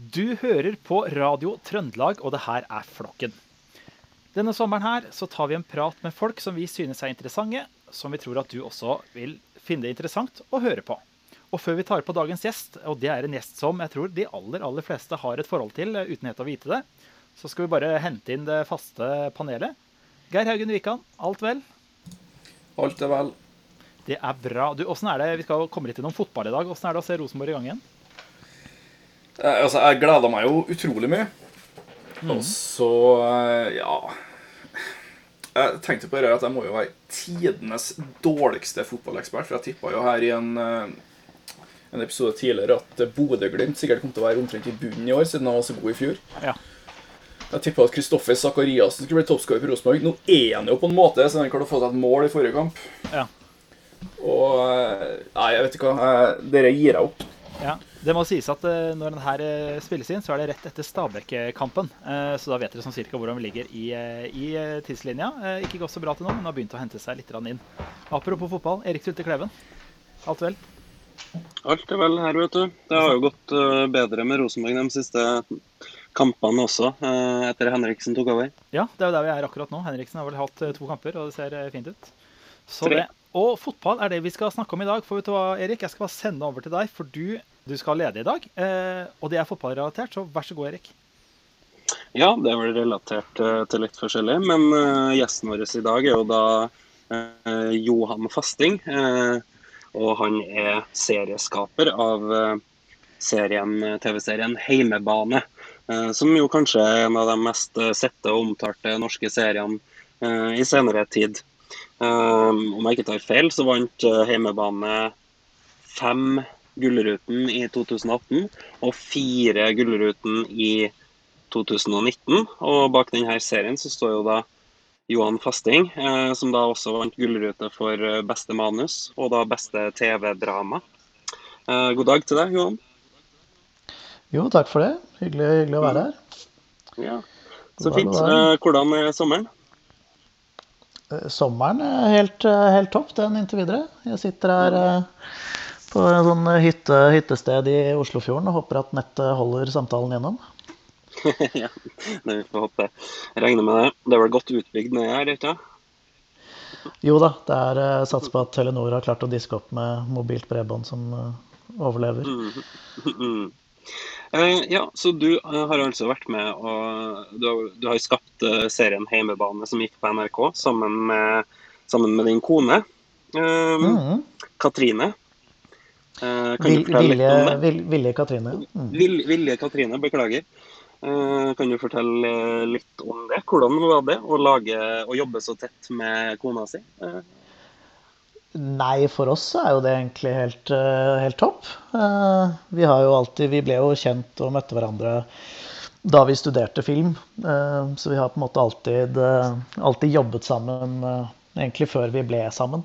Du hører på Radio Trøndelag, og det her er Flokken. Denne sommeren her så tar vi en prat med folk som vi synes er interessante, som vi tror at du også vil finne det interessant å høre på. Og før vi tar på dagens gjest, og det er en gjest som jeg tror de aller, aller fleste har et forhold til uten helt å vite det, så skal vi bare hente inn det faste panelet. Geir Haugen Wikan, alt vel? Alt er vel. Det er bra. Du, er det, Vi skal komme litt innom fotball i dag. Hvordan er det å se Rosenborg i gang igjen? Eh, altså, jeg gleder meg jo utrolig mye. Og så eh, ja Jeg tenkte på det at jeg må jo være tidenes dårligste fotballekspert. For jeg tippa jo her i en, eh, en episode tidligere at Bodø-Glimt sikkert kom til å være omtrent i bunnen i år, siden han var så god i fjor. Ja. Jeg tippa at Kristoffer Sakariassen skulle bli toppskårer for Rosenborg. Nå er han jo på en måte, så han klarte å få seg et mål i forrige kamp. Ja. Og Nei, jeg vet ikke hva. Dere gir jeg opp. Ja, Det må sies at eh, når den her eh, spilles inn, så er det rett etter Stabæk-kampen. Eh, Så da vet dere sånn cirka hvordan vi ligger i, i tidslinja. Ikke gått så bra til nå, men har begynt å hente seg litt inn. Apropos fotball, Erik Trulte Kleven. Alt vel? Alt er vel her, vet du. Det har jo gått bedre med Rosenborg de siste kampene også, etter Henriksen tok over. Ja, det er jo der vi er akkurat nå. Henriksen har vel hatt to kamper, og det ser fint ut. Så Tre. det. Og fotball er det vi skal snakke om i dag. For vet du hva, Erik, jeg skal bare sende over til deg, for du, du skal lede i dag. Eh, og det er fotballrelatert, så vær så god, Erik. Ja, det vel relatert eh, til litt forskjellig, men eh, gjesten vår i dag er jo da Johan Fasting. og han er serieskaper av serien, TV-serien Heimebane. eh, som jo kanskje er en av de mest sette og omtalte norske seriene i senere tid. Om jeg ikke tar feil, så vant Heimebane fem Gullruten i 2018 og fire Gullruten i 2019. Og bak denne serien så står jo da Johan Fasting, eh, som da også vant gullrute for eh, beste manus og da beste TV-drama. Eh, god dag til deg, Johan. Jo, takk for det. Hyggelig, hyggelig å være her. Ja. Så fint. Eh, hvordan er sommeren? Sommeren er helt, helt topp, den inntil videre. Jeg sitter her på en sånn hytte, hyttested i Oslofjorden og håper at nettet holder samtalen gjennom. ja, det vi får håpe. Jeg regner med det. Det er vel godt utbygd nede her, ikke sant? Jo da, det er uh, sats på at Telenor har klart å diske opp med mobilt bredbånd som uh, overlever. Mm. Eh, ja, så du eh, har altså vært med og Du har, du har skapt eh, serien Heimebane som gikk på NRK sammen med, sammen med din kone. Mm. Katrine. Eh, Vil, Vilje, vil, Vilje Katrine. Mm. Vil, Katrine, beklager. Eh, kan du fortelle eh, litt om det? Hvordan var det å, lage, å jobbe så tett med kona si? Nei, for oss er jo det egentlig helt, helt topp. Vi har jo alltid Vi ble jo kjent og møtte hverandre da vi studerte film. Så vi har på en måte alltid, alltid jobbet sammen egentlig før vi ble sammen.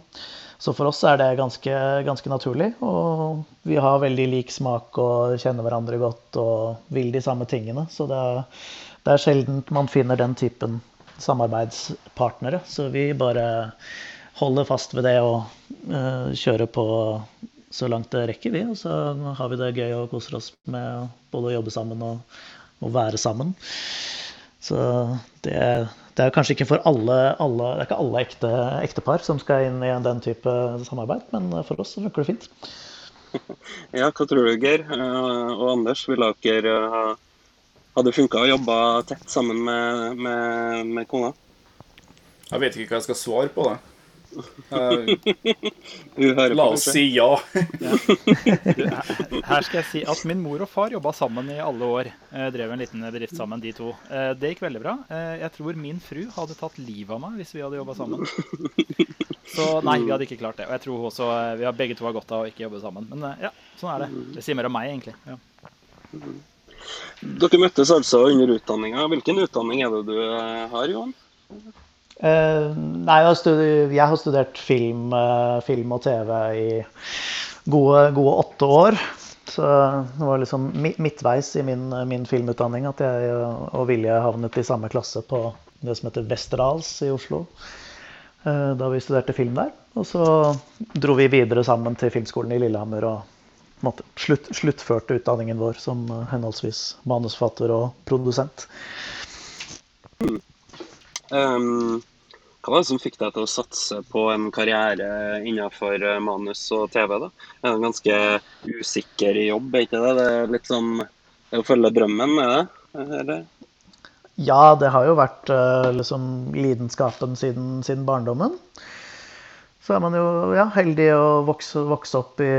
Så for oss er det ganske, ganske naturlig. Og vi har veldig lik smak og kjenner hverandre godt og vil de samme tingene. Så det er, det er sjelden man finner den typen samarbeidspartnere. Så vi bare holder fast ved det og uh, kjører på så langt det rekker, vi. Og så har vi det gøy og koser oss med både å jobbe sammen og, og være sammen. Så det, det er kanskje ikke for alle, alle Det er ikke alle ekte, ektepar som skal inn i den type samarbeid, men for oss så funker det fint. ja, hva tror du, Geir eh, og Anders? Ville dere eh, ha Hadde det funka å jobbe tett sammen med, med, med kona? Jeg vet ikke hva jeg skal svare på det. Hører La oss si ja. ja. her- skal jeg si at min mor og far jobba sammen i alle år. Eh, drev en liten bedrift sammen, de to. Eh, det gikk veldig bra. Eh, jeg tror min fru hadde tatt livet av meg hvis vi hadde jobba sammen. Så nei, vi hadde ikke klart det. Og jeg tror også vi har begge to har godt av å ikke jobbe sammen. Men ja, sånn er det. Det sier mer om meg, egentlig. Ja. Dere møttes altså under utdanninga. Hvilken utdanning er det du har, Johan? Eh, nei, jeg har, studert, film, eh, film og TV i gode, gode åtte år. Så det var liksom midtveis i min, min filmutdanning at jeg og Vilje havnet i samme klasse på det som heter Westerdals i Oslo. eh, Da vi studerte film der. Og så dro vi videre sammen til Filmskolen i Lillehammer og måte slutt, sluttførte utdanningen vår som henholdsvis manusforfatter og produsent. Um, hva var det som fikk deg til å satse på en karriere innenfor eh, manus og TV? da? Det en ganske usikker jobb, er ikke det? Det er litt sånn å følge drømmen, er det? Eller? Ja, det har jo vært uh, liksom lidenskapen siden, siden, barndommen. Så er man jo ja, heldig å vokse, vokse opp i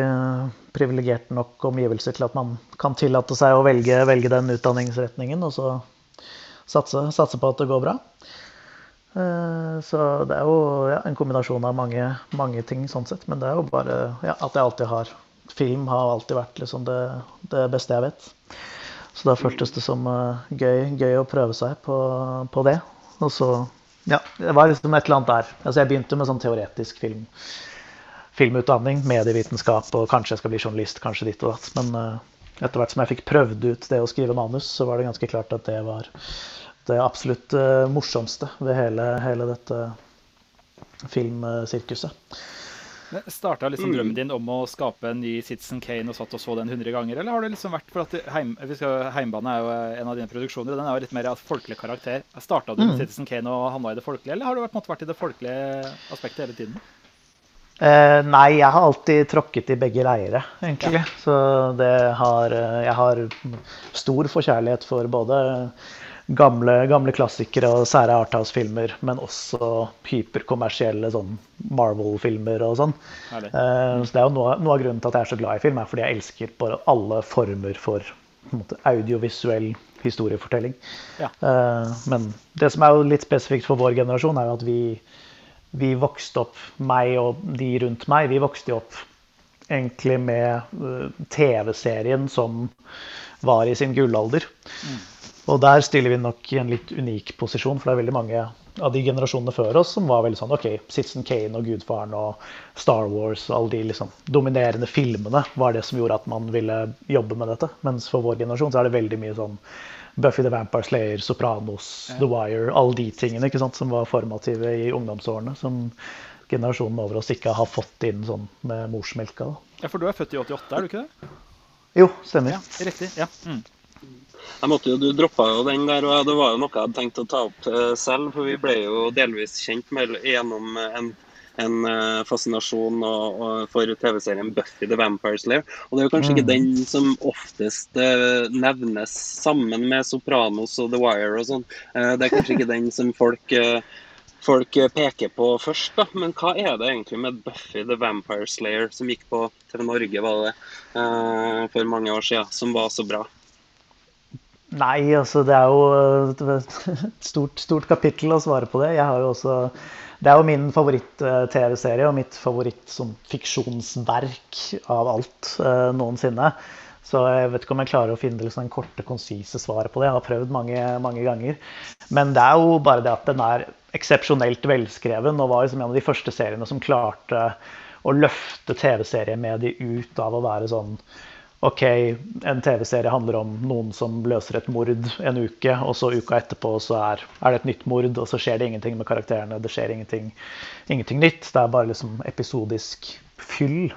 privilegerte nok omgivelser til at man kan tillate seg å velge, velge den utdanningsretningen, og så satse, satse på at det går bra. Eh, så det er jo ja, en kombinasjon av mange, mange, ting sånn sett. Men det er jo bare ja, at jeg alltid har Film har alltid vært liksom det, det, beste jeg vet. Så da føltes det som uh, gøy, gøy, å prøve seg på, på, det. Og så Ja, det var liksom et eller annet der. Altså jeg begynte med sånn teoretisk film, filmutdanning, medievitenskap, og kanskje jeg skal bli journalist, kanskje ditt og datt. Men uh, etter hvert som jeg fikk prøvd ut det å skrive manus, så var det ganske klart at det var det absolutt uh, morsomste ved hele, hele dette filmsirkuset. Starta liksom drømmen din om å skape en ny Citizen Kane og satt og så den 100 ganger, eller har det liksom vært for at heim, skal, Heimbane er jo en av dine produksjoner, og den er jo litt mer av folkelig karakter. Starta du med mm. Citizen Kane og havna i det folkelige, eller har du vært, vært i det folkelige aspektet hele tiden? Eh, nei, jeg har alltid tråkket i begge leire, egentlig. Ja. Så det har Jeg har stor forkjærlighet for både gamle, gamle klassikere og sære Arthouse-filmer, men også hyperkommersielle sånn Marvel-filmer og sånn. Uh, så det er jo noe, noe, av grunnen til at jeg er så glad i film, er fordi jeg elsker bare alle former for måte, audiovisuell historiefortelling. Ja. Uh, men det som er jo litt spesifikt for vår generasjon, er jo at vi, vi vokste opp, meg og de rundt meg, vi vokste jo opp egentlig med uh, TV-serien som var i sin gullalder. Mm. Og der stiller vi nok i en litt unik posisjon, for det er veldig mange av de generasjonene før oss som var veldig sånn OK, Citizen Kane og Gudfaren og Star Wars og alle de liksom dominerende filmene var det som gjorde at man ville jobbe med dette. Mens for vår generasjon så er det veldig mye sånn Buffy the Vampire Slayer, Sopranos. The Wire, alle de tingene ikke sant, som var formative i ungdomsårene. Som generasjonen over oss ikke har fått inn sånn med morsmelka. Ja, For du er født i 88, er du ikke det? Jo, stemmer. Ja, riktig. ja. Mm. Jeg måtte jo, Du droppa jo den der, og det var jo noe jeg hadde tenkt å ta opp eh, selv. For vi ble jo delvis kjent med gjennom en, en eh, fascinasjon og, og for TV-serien Buffy the Vampire Slayer. Og det er jo kanskje mm. ikke den som oftest uh, nevnes sammen med Sopranos og The Wire og sånn. Uh, det er kanskje ikke den som folk folk peker på først. da, Men hva er det egentlig med Buffy the Vampire Slayer, som gikk på TV Norge var det, uh, for mange år siden, som var så bra? Nei, altså det er jo et stort, stort kapittel å svare på det. Jeg har jo også, det er jo min favoritt-TV-serie og mitt favoritt-fiksjonsverk av alt eh, noensinne. Så jeg vet ikke om jeg klarer å finne liksom, korte, konsise svaret på det. Jeg har prøvd mange, mange ganger. Men det er jo bare det at den er eksepsjonelt velskreven og var liksom en av de første seriene som klarte å løfte TV-seriemediet ut av å være sånn OK, en TV-serie handler om noen som løser et mord en uke, og så uka etterpå så er, er, det et nytt mord, og så skjer det ingenting med karakterene. Det skjer ingenting, ingenting nytt. Det er bare liksom episodisk fyll.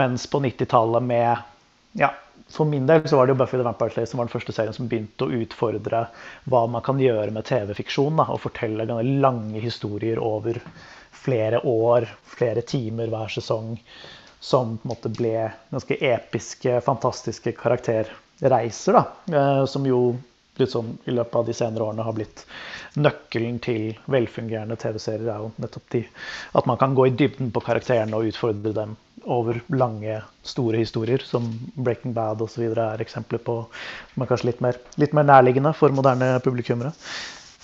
Mens på 90-tallet med Ja, for min del så var det jo Buffy the Vampire Slayer som var den første serien som begynte å utfordre hva man kan gjøre med TV-fiksjon. Og fortelle lange historier over flere år, flere timer hver sesong som på en måte ble ganske episke, fantastiske karakterreiser. da, eh, Som jo liksom, i løpet av de senere årene har blitt nøkkelen til velfungerende TV-serier. er jo nettopp de, At man kan gå i dybden på karakterene og utfordre dem over lange, store historier, som Breaking Bad osv. er eksempler på som er kanskje litt mer, litt mer nærliggende for moderne publikummere.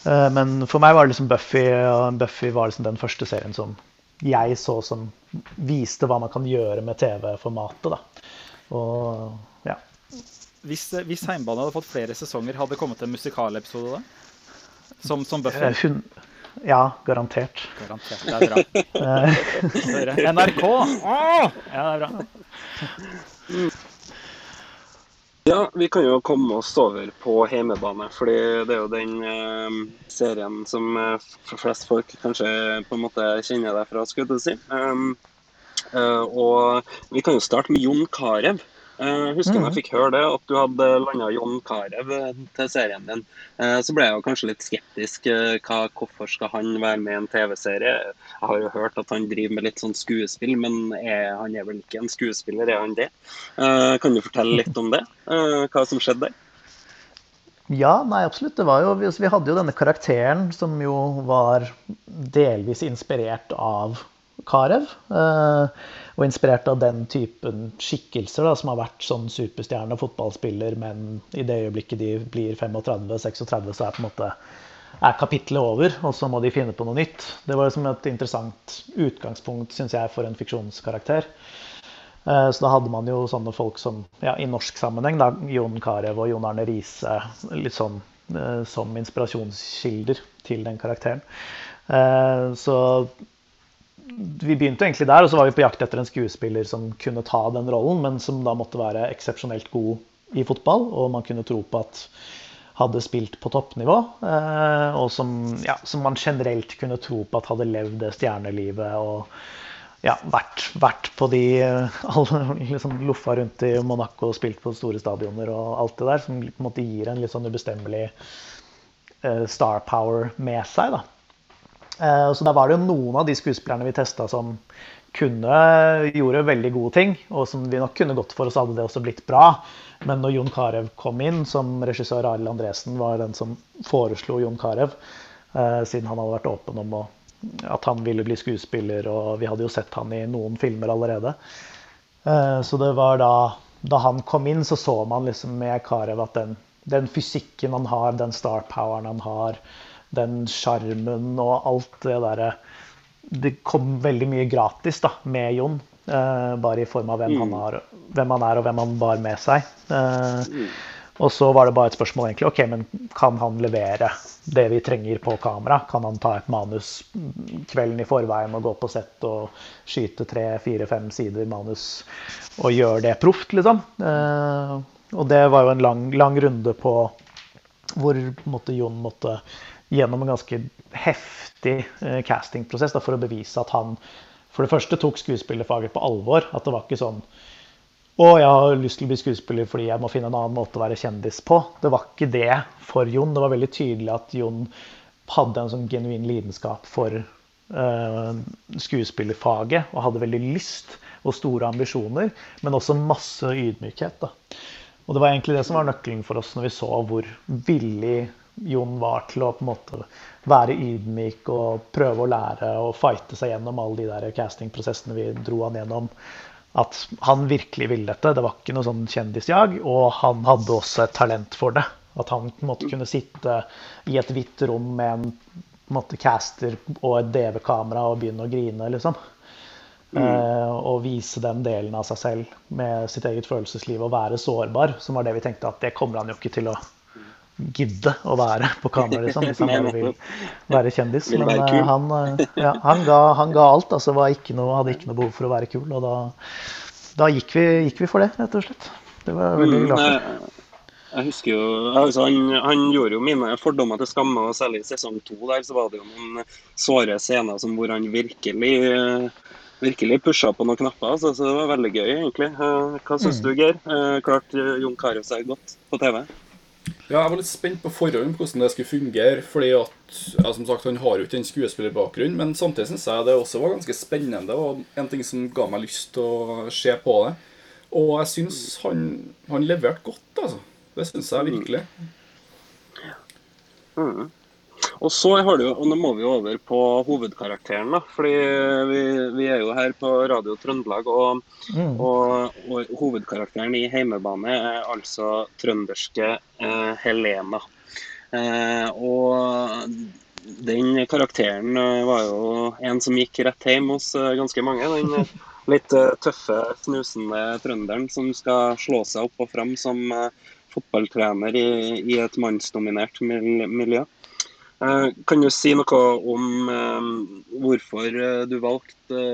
Eh, men for meg var det liksom Buffy, og Buffy var liksom den første serien som jeg så som viste hva man kan gjøre med TV-formatet. Og ja. Hvis, hvis Heimbanen hadde fått flere sesonger, hadde det kommet en musikalepisode da? Som, som Buffy? Eh, hun, ja, garantert. Garantert, Det er bra. NRK! Åh! Ja, det er bra. Ja, vi kan jo komme oss over på hjemmebane. fordi det er jo den eh, serien som eh, flest folk kanskje på en måte kjenner deg fra, skulle jeg si. Um, uh, og vi kan jo starte med Jon Carew. Jeg husker mm. jeg fikk høre det, at du hadde landa John Carew til serien din. Så ble jeg jo kanskje litt skeptisk. Hva, hvorfor skal han være med i en TV-serie? Jeg har jo hørt at han driver med litt sånn skuespill, men er, han er vel ikke en skuespiller, er han det? Kan du fortelle litt om det? Hva som skjedde der? Ja, nei, absolutt. Det var jo, vi hadde jo denne karakteren som jo var delvis inspirert av Carew. Eh, og inspirert av den typen skikkelser da, som har vært sånn superstjerne og fotballspiller, men i det øyeblikket de blir 35-36, så er på en måte er kapitlet over, og så må de finne på noe nytt. Det var liksom et interessant utgangspunkt, syns jeg, for en fiksjonskarakter. Eh, så da hadde man jo sånne folk som ja, i norsk sammenheng, da, Jon Carew og Jon Arne Riise litt sånn eh, som inspirasjonskilder til den karakteren. Så vi begynte egentlig der, og så var vi på jakt etter en skuespiller som kunne ta den rollen, men som da måtte være eksepsjonelt god i fotball, og man kunne tro på at hadde spilt på toppnivå. Og som, ja, som man generelt kunne tro på at hadde levd det stjernelivet. og ja, vært, vært, på de alle, liksom Loffa rundt i Monaco og spilt på store stadioner og alt det der, som på en måte gir en litt sånn ubestemmelig uh, star power med seg. da. Uh, så da var det jo noen av de skuespillerne vi testa som kunne gjorde veldig gode ting, og som vi nok kunne gått for, og så hadde det også blitt bra. Men når Jon Carew kom inn, som regissør Arild Andresen var den som foreslo Jon Carew, uh, siden han hadde vært åpen om at han ville bli skuespiller, og vi hadde jo sett han i noen filmer allerede. Eh, så det var da da han kom inn, så så man liksom med Karev at den, den fysikken han har, den star poweren han har, den sjarmen og alt det derre Det kom veldig mye gratis da, med Jon. Eh, bare i form av hvem, mm. han, har, hvem han er og hvem han bar med seg. Eh, mm. Og så var det bare et spørsmål egentlig, ok, men kan han levere det vi trenger på kamera? Kan han ta et manus kvelden i forveien og gå på sett og skyte tre, fire, fem sider manus og gjøre det proft, liksom? Eh, og det var jo en lang, lang runde på hvor måtte, Jon måtte gjennom en ganske heftig eh, castingprosess for å bevise at han for det første tok skuespillerfaget på alvor. At det var ikke sånn Å, jeg har lyst til å bli skuespiller fordi jeg må finne en annen måte å være kjendis på. Det var ikke det for Jon. Det var veldig tydelig at Jon hadde en sånn genuin lidenskap for uh, skuespillerfaget og hadde veldig lyst og store ambisjoner, men også masse ydmykhet. Da. Og det var egentlig det som var nøkkelen for oss når vi så hvor villig Jon var til å på en måte være ydmyk og prøve å lære og fighte seg gjennom alle de der castingprosessene vi dro han gjennom at han virkelig ville dette. Det var ikke noe sånn kjendisjag. Og han hadde også et talent for det. At han måtte kunne sitte i et hvitt rom med en, en måte, caster og et DV-kamera og begynne å grine, liksom. Mm. Uh, og vise den delen av seg selv med sitt eget følelsesliv og være sårbar, som var det vi tenkte at det kommer han jo ikke til å gidde å være på kamera, liksom, hvis han bare vil være kjendis. Men uh, han, uh, ja, han, ga, han, ga, alt. altså ikke noe, Hadde ikke noe behov for å være kul. Og da, da gikk, vi, gikk, vi, for det, rett og slett. Det var jeg veldig glad for. Mm, jeg husker jo, altså han, han, gjorde jo mine fordommer til skamme, og særlig i sesong to der så var det jo noen såre scener som hvor han virkelig virkelig pusha på noen knapper. Altså, så det var veldig gøy, egentlig. Hva syns mm. du, Geir? Klarte Jon Carew seg godt på TV? Ja, jeg var litt spent på forhånd hvordan det skulle fungere. fordi at, ja, som sagt, Han har jo ikke den skuespillerbakgrunnen, men samtidig syns jeg det også var ganske spennende. og En ting som ga meg lyst til å se på det. Og jeg syns han, han leverte godt, altså. Det syns jeg virkelig. Mm. Og så har du, og nå må vi over på hovedkarakteren. da, fordi vi, vi er jo her på Radio Trøndelag. Og, mm. og, og hovedkarakteren i Heimebane er altså trønderske eh, Helena. Eh, og den karakteren eh, var jo en som gikk rett hjem hos eh, ganske mange. Den eh, litt tøffe, snusende trønderen som skal slå seg opp og fram som fotballtrener i, i et mannsdominert miljø. Eh, kan du si noe om eh, hvorfor eh, du valgte,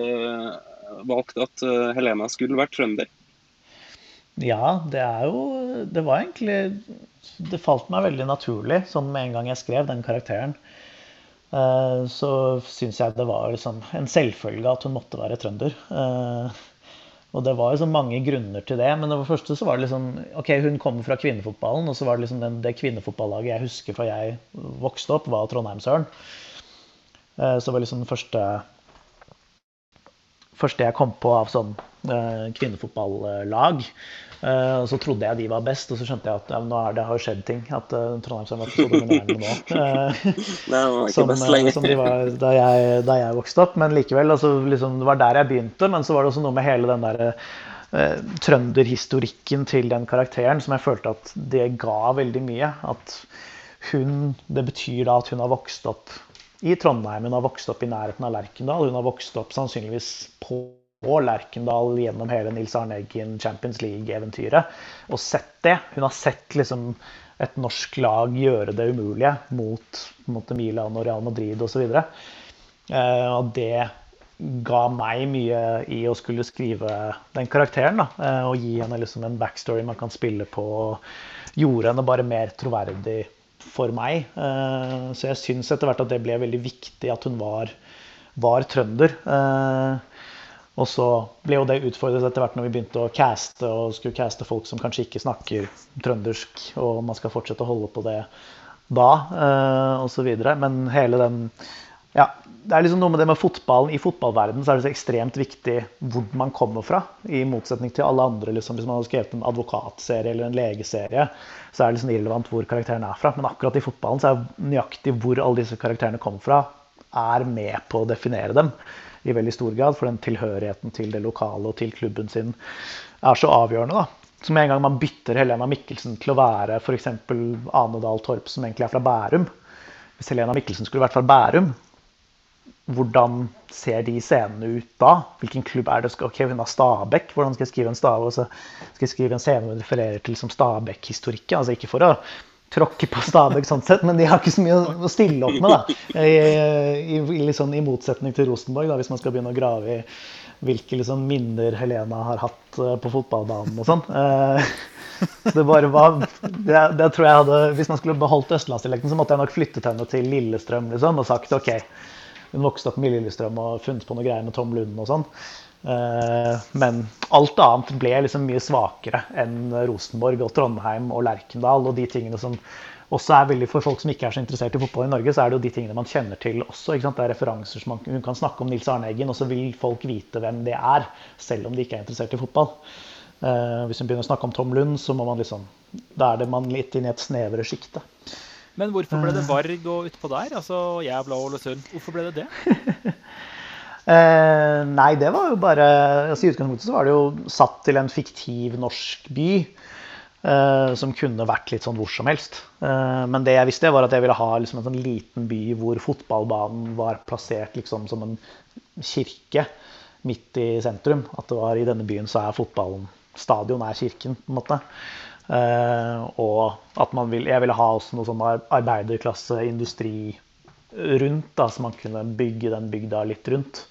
valgte at Helena skulle vært trønder? Ja, det er jo Det var egentlig Det falt meg veldig naturlig sånn en gang jeg skrev den karakteren. Så syns jeg det var liksom en selvfølge at hun måtte være trønder. Og det var jo så mange grunner til det. Men det var første så var det liksom Ok, hun kommer fra kvinnefotballen, og så var det liksom den, det kvinnefotballaget jeg husker fra jeg vokste opp, var Trondheimsøren. Eh, så det var liksom den første første jeg kom på av sånn eh, kvinnefotballag. Uh, og så trodde jeg de var best, og så skjønte jeg at ja, nå er det har skjedd ting. At uh, Trondheimsøren var så dominerende nå. Uh, som, som, de var da jeg, da jeg, vokste opp. Men likevel, altså, liksom, det var der jeg begynte. Men så var det også noe med hele den der uh, trønderhistorikken til den karakteren som jeg følte at det ga veldig mye. At hun Det betyr da at hun har vokst opp i Trondheim. Hun har vokst opp i nærheten av Lerkendal. Hun har vokst opp sannsynligvis på og Lerkendal gjennom hele Nils Arne Eggen Champions League-eventyret. Og sett det. Hun har sett liksom et norsk lag gjøre det umulige mot, mot Milan og Real Madrid osv. Og, eh, og det ga meg mye i å skulle skrive den karakteren. Da, eh, og gi henne liksom en backstory man kan spille på. Og gjorde henne bare mer troverdig for meg. Eh, så jeg syns etter hvert at det ble veldig viktig at hun var, var trønder. Og så ble jo det utfordret etter hvert når vi begynte å caste og skulle caste folk som kanskje ikke snakker trøndersk, og man skal fortsette å holde på det da, eh, osv. Men hele den Ja, det er liksom noe med det med fotballen. I fotballverdenen så er det så ekstremt viktig hvor man kommer fra, i motsetning til alle andre. Liksom, hvis man hadde skrevet en advokatserie eller en legeserie, så er det liksom irrelevant hvor karakteren er fra. Men akkurat i fotballen så er nøyaktig hvor alle disse karakterene kommer fra, er med på å definere dem i veldig stor grad. For den tilhørigheten til det lokale og til klubben sin er så avgjørende. da. Så med en gang man bytter Helena Mikkelsen til å være f.eks. Ane Dahl Torp, som egentlig er fra Bærum Hvis Helena Mikkelsen skulle vært fra Bærum, hvordan ser de scenene ut da? Hvilken klubb er det? Ok, Hun har Stabæk. Hvordan skal jeg skrive en stave? Og så skal jeg skrive en scene hun refererer til som Stabæk-historikken. Altså ikke for å tråkke på Stabæk, sånn sett, men de har ikke så mye å stille opp med. da, I, i, i, liksom, i motsetning til Rosenborg, da, hvis man skal begynne å grave i hvilke liksom, minner Helena har hatt uh, på fotballbanen og sånn. Uh, det bare var, det, det, tror jeg hadde, Hvis man skulle beholdt østlandsdialekten, så måtte jeg nok flyttet henne til Lillestrøm liksom, og sagt OK. Hun vokste opp med Lillestrøm og funnet på noe greier med Tom Lund og sånn. Eh, men alt annet ble liksom mye svakere enn Rosenborg og Trondheim og Lerkendal. Og de tingene som også er veldig for folk som ikke er så interessert i fotball i Norge, så er det jo de tingene man kjenner til også. Det er referanser som man, Hun kan snakke om Nils Arne Eggen, og så vil folk vite hvem det er, selv om de ikke er interessert i fotball. Uh, hvis hun begynner å snakke om Tom Lund, så må man liksom Da er det man litt inn i et snevere sjikte. Men hvorfor ble det eh. Varg og utpå der? Altså Jævla Ålesund. Hvorfor ble det det? Eh, nei, det var jo bare altså I utgangspunktet så var det jo satt til en fiktiv norsk by. Eh, som kunne vært litt sånn hvor som helst. Eh, men det jeg visste, var at jeg ville ha liksom, en sånn liten by hvor fotballbanen var plassert liksom, som en kirke midt i sentrum. At det var i denne byen så er fotballen Stadion er kirken, på en måte. Eh, og at man vil, jeg ville ha også noe sånn arbeiderklasse, industri rundt, da, så man kunne bygge den bygda litt rundt.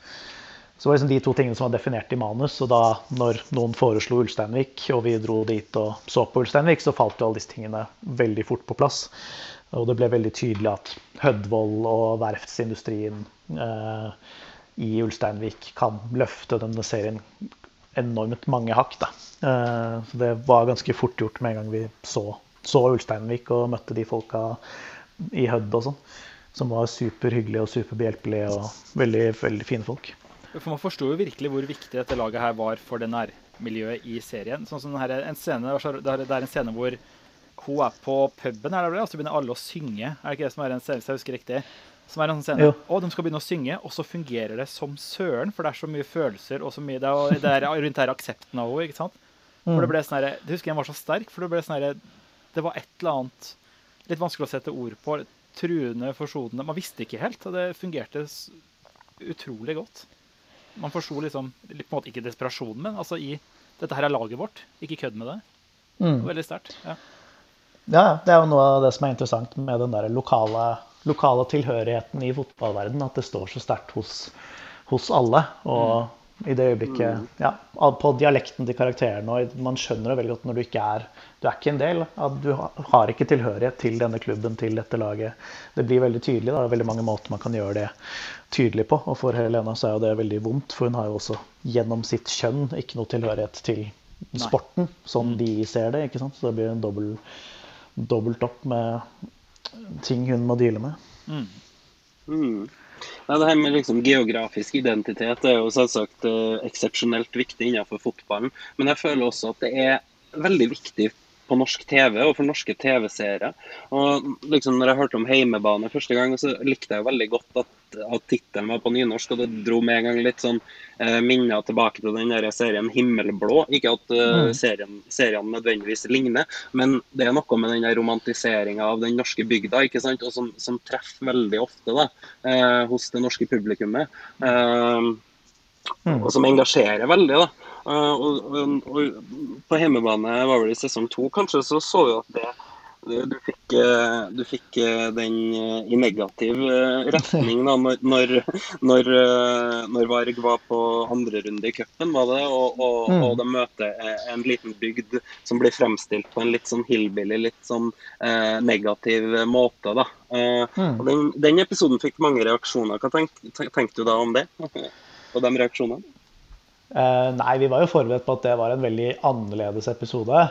Så det var liksom de to tingene som var definert i manus. Og da når noen foreslo Ulsteinvik, og vi dro dit og så på Ulsteinvik, så falt jo alle disse tingene veldig fort på plass. Og det ble veldig tydelig at Hødvold og verftsindustrien eh, i Ulsteinvik kan løfte denne serien enormt mange hakk. Da. Eh, så det var ganske fort gjort med en gang vi så, så Ulsteinvik og møtte de folka i Hødd og sånn som var superhyggelige og superbehjelpelige og veldig, veldig fine folk. For Man forsto jo virkelig hvor viktig dette laget her var for det nærmiljøet i serien. Sånn som her, en scene, Det er en scene hvor hun er på puben, her, og så begynner alle å synge. Er det ikke det som er en scene, hvis jeg husker riktig? Som er en sånn scene. Og de skal begynne å synge, og så fungerer det som søren. For det er så mye følelser og så mye Det er, det er rundt her aksepten av henne. ikke sant? For det mm. ble sånn her, Du husker den var så sterk, for det ble sånn her, Det var et eller annet litt vanskelig å sette ord på truende, forsonende Man visste ikke helt, og det fungerte utrolig godt. Man forsto liksom på en måte ikke desperasjonen, men altså i Dette her er laget vårt, ikke kødd med det. Mm. Veldig sterkt. Ja. ja. det er jo noe av det som er interessant med den der lokale, lokale tilhørigheten i fotballverdenen. At det står så sterkt hos, hos alle. Og mm. I det øyeblikket Ja, på dialekten til karakteren. Og man skjønner det veldig godt når du ikke er Du er ikke en del. At du har ikke tilhørighet til denne klubben, til dette laget. Det blir veldig tydelig. Da. Det er veldig mange måter man kan gjøre det tydelig på. Og for Helena så er jo det veldig vondt, for hun har jo også gjennom sitt kjønn ikke noe tilhørighet til sporten, sånn de ser det. ikke sant? Så det blir en dobbelt, dobbelt opp med ting hun må deale med. Mm. Mm. Ja, det her med liksom geografisk identitet er jo selvsagt uh, eksepsjonelt viktig innenfor fotballen. Men jeg føler også at det er veldig viktig på norsk TV og for norske TV-seere. Og liksom når jeg hørte om Heimebane første gang, så likte jeg veldig godt at, at tittelen var på nynorsk, og det dro med en gang litt sånn eh, minner tilbake til den der serien Himmelblå. Ikke at eh, serien, seriene nødvendigvis ligner, men det er noe med den der romantiseringa av den norske bygda ikke sant? Og som, som treffer veldig ofte da, eh, hos det norske publikummet. Eh, Mm. og som engasjerer veldig. da. Uh, og, og, og, På hjemmebane var vel i sesong to kanskje, så så vi at det du fikk, eh, du fikk, eh, den i negativ retning da, når, når, når, når Varg var på andre runde i cupen, var det, og, og, mm. og de møter en liten bygd som blir fremstilt på en litt sånn hillbilly, litt sånn eh, negativ måte. da. Eh, mm. og den, den, episoden fikk mange reaksjoner. Hva tenkte tenk du da om det? Og de reaksjonene? Uh, nei, vi var jo forberedt på at det var en veldig annerledes episode.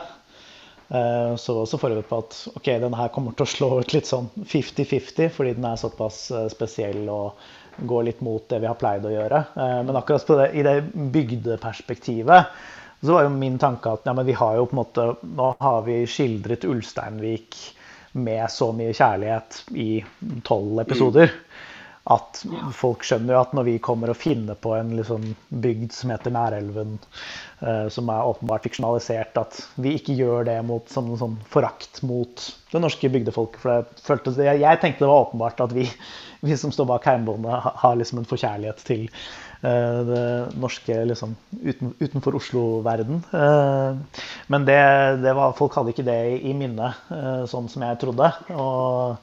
Uh, så var også forberedt på at ok, denne her kommer til å slå ut litt sånn 50-50, fordi den er såpass uh, spesiell og går litt mot det vi har pleid å gjøre. men akkurat det, i det bygdeperspektivet så var jo min tanke at ja, vi har jo på en måte Nå har vi skildret Ulsteinvik med så mye kjærlighet i tolv episoder. Mm at folk skjønner jo at når vi kommer og finner på en liksom bygd som heter Nærelven, uh, som er åpenbart fiksjonalisert, at vi ikke gjør det mot sånn, sånn forakt mot det norske bygdefolket. For det føltes, jeg, jeg, tenkte det var åpenbart at vi, vi som står bak Heimbåndet, har, liksom en forkjærlighet til uh, det norske liksom, uten, utenfor Oslo-verden. Uh, men det, det var, folk hadde ikke det i, i minnet, sånn som jeg trodde. og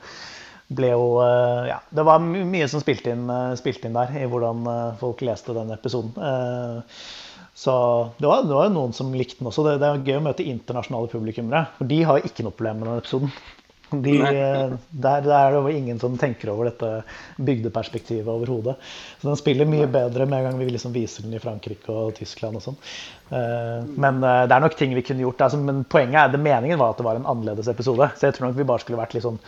ble jo eh, Ja, det var mye som spilte inn, eh, spilte inn, der i hvordan eh, folk leste den episoden. Så det var, det var noen som likte den også. Det, det er gøy å møte internasjonale publikummere. For de har ikke noe problem med den episoden. De, der, der, er det ingen som tenker over dette bygdeperspektivet overhodet. Så den spiller mye bedre med en gang vi liksom viser den i Frankrike og Tyskland og sånn. Men det er nok ting vi kunne gjort. Altså, men poenget er, det meningen var at det var en annerledes episode. Så jeg tror nok vi bare skulle vært litt sånn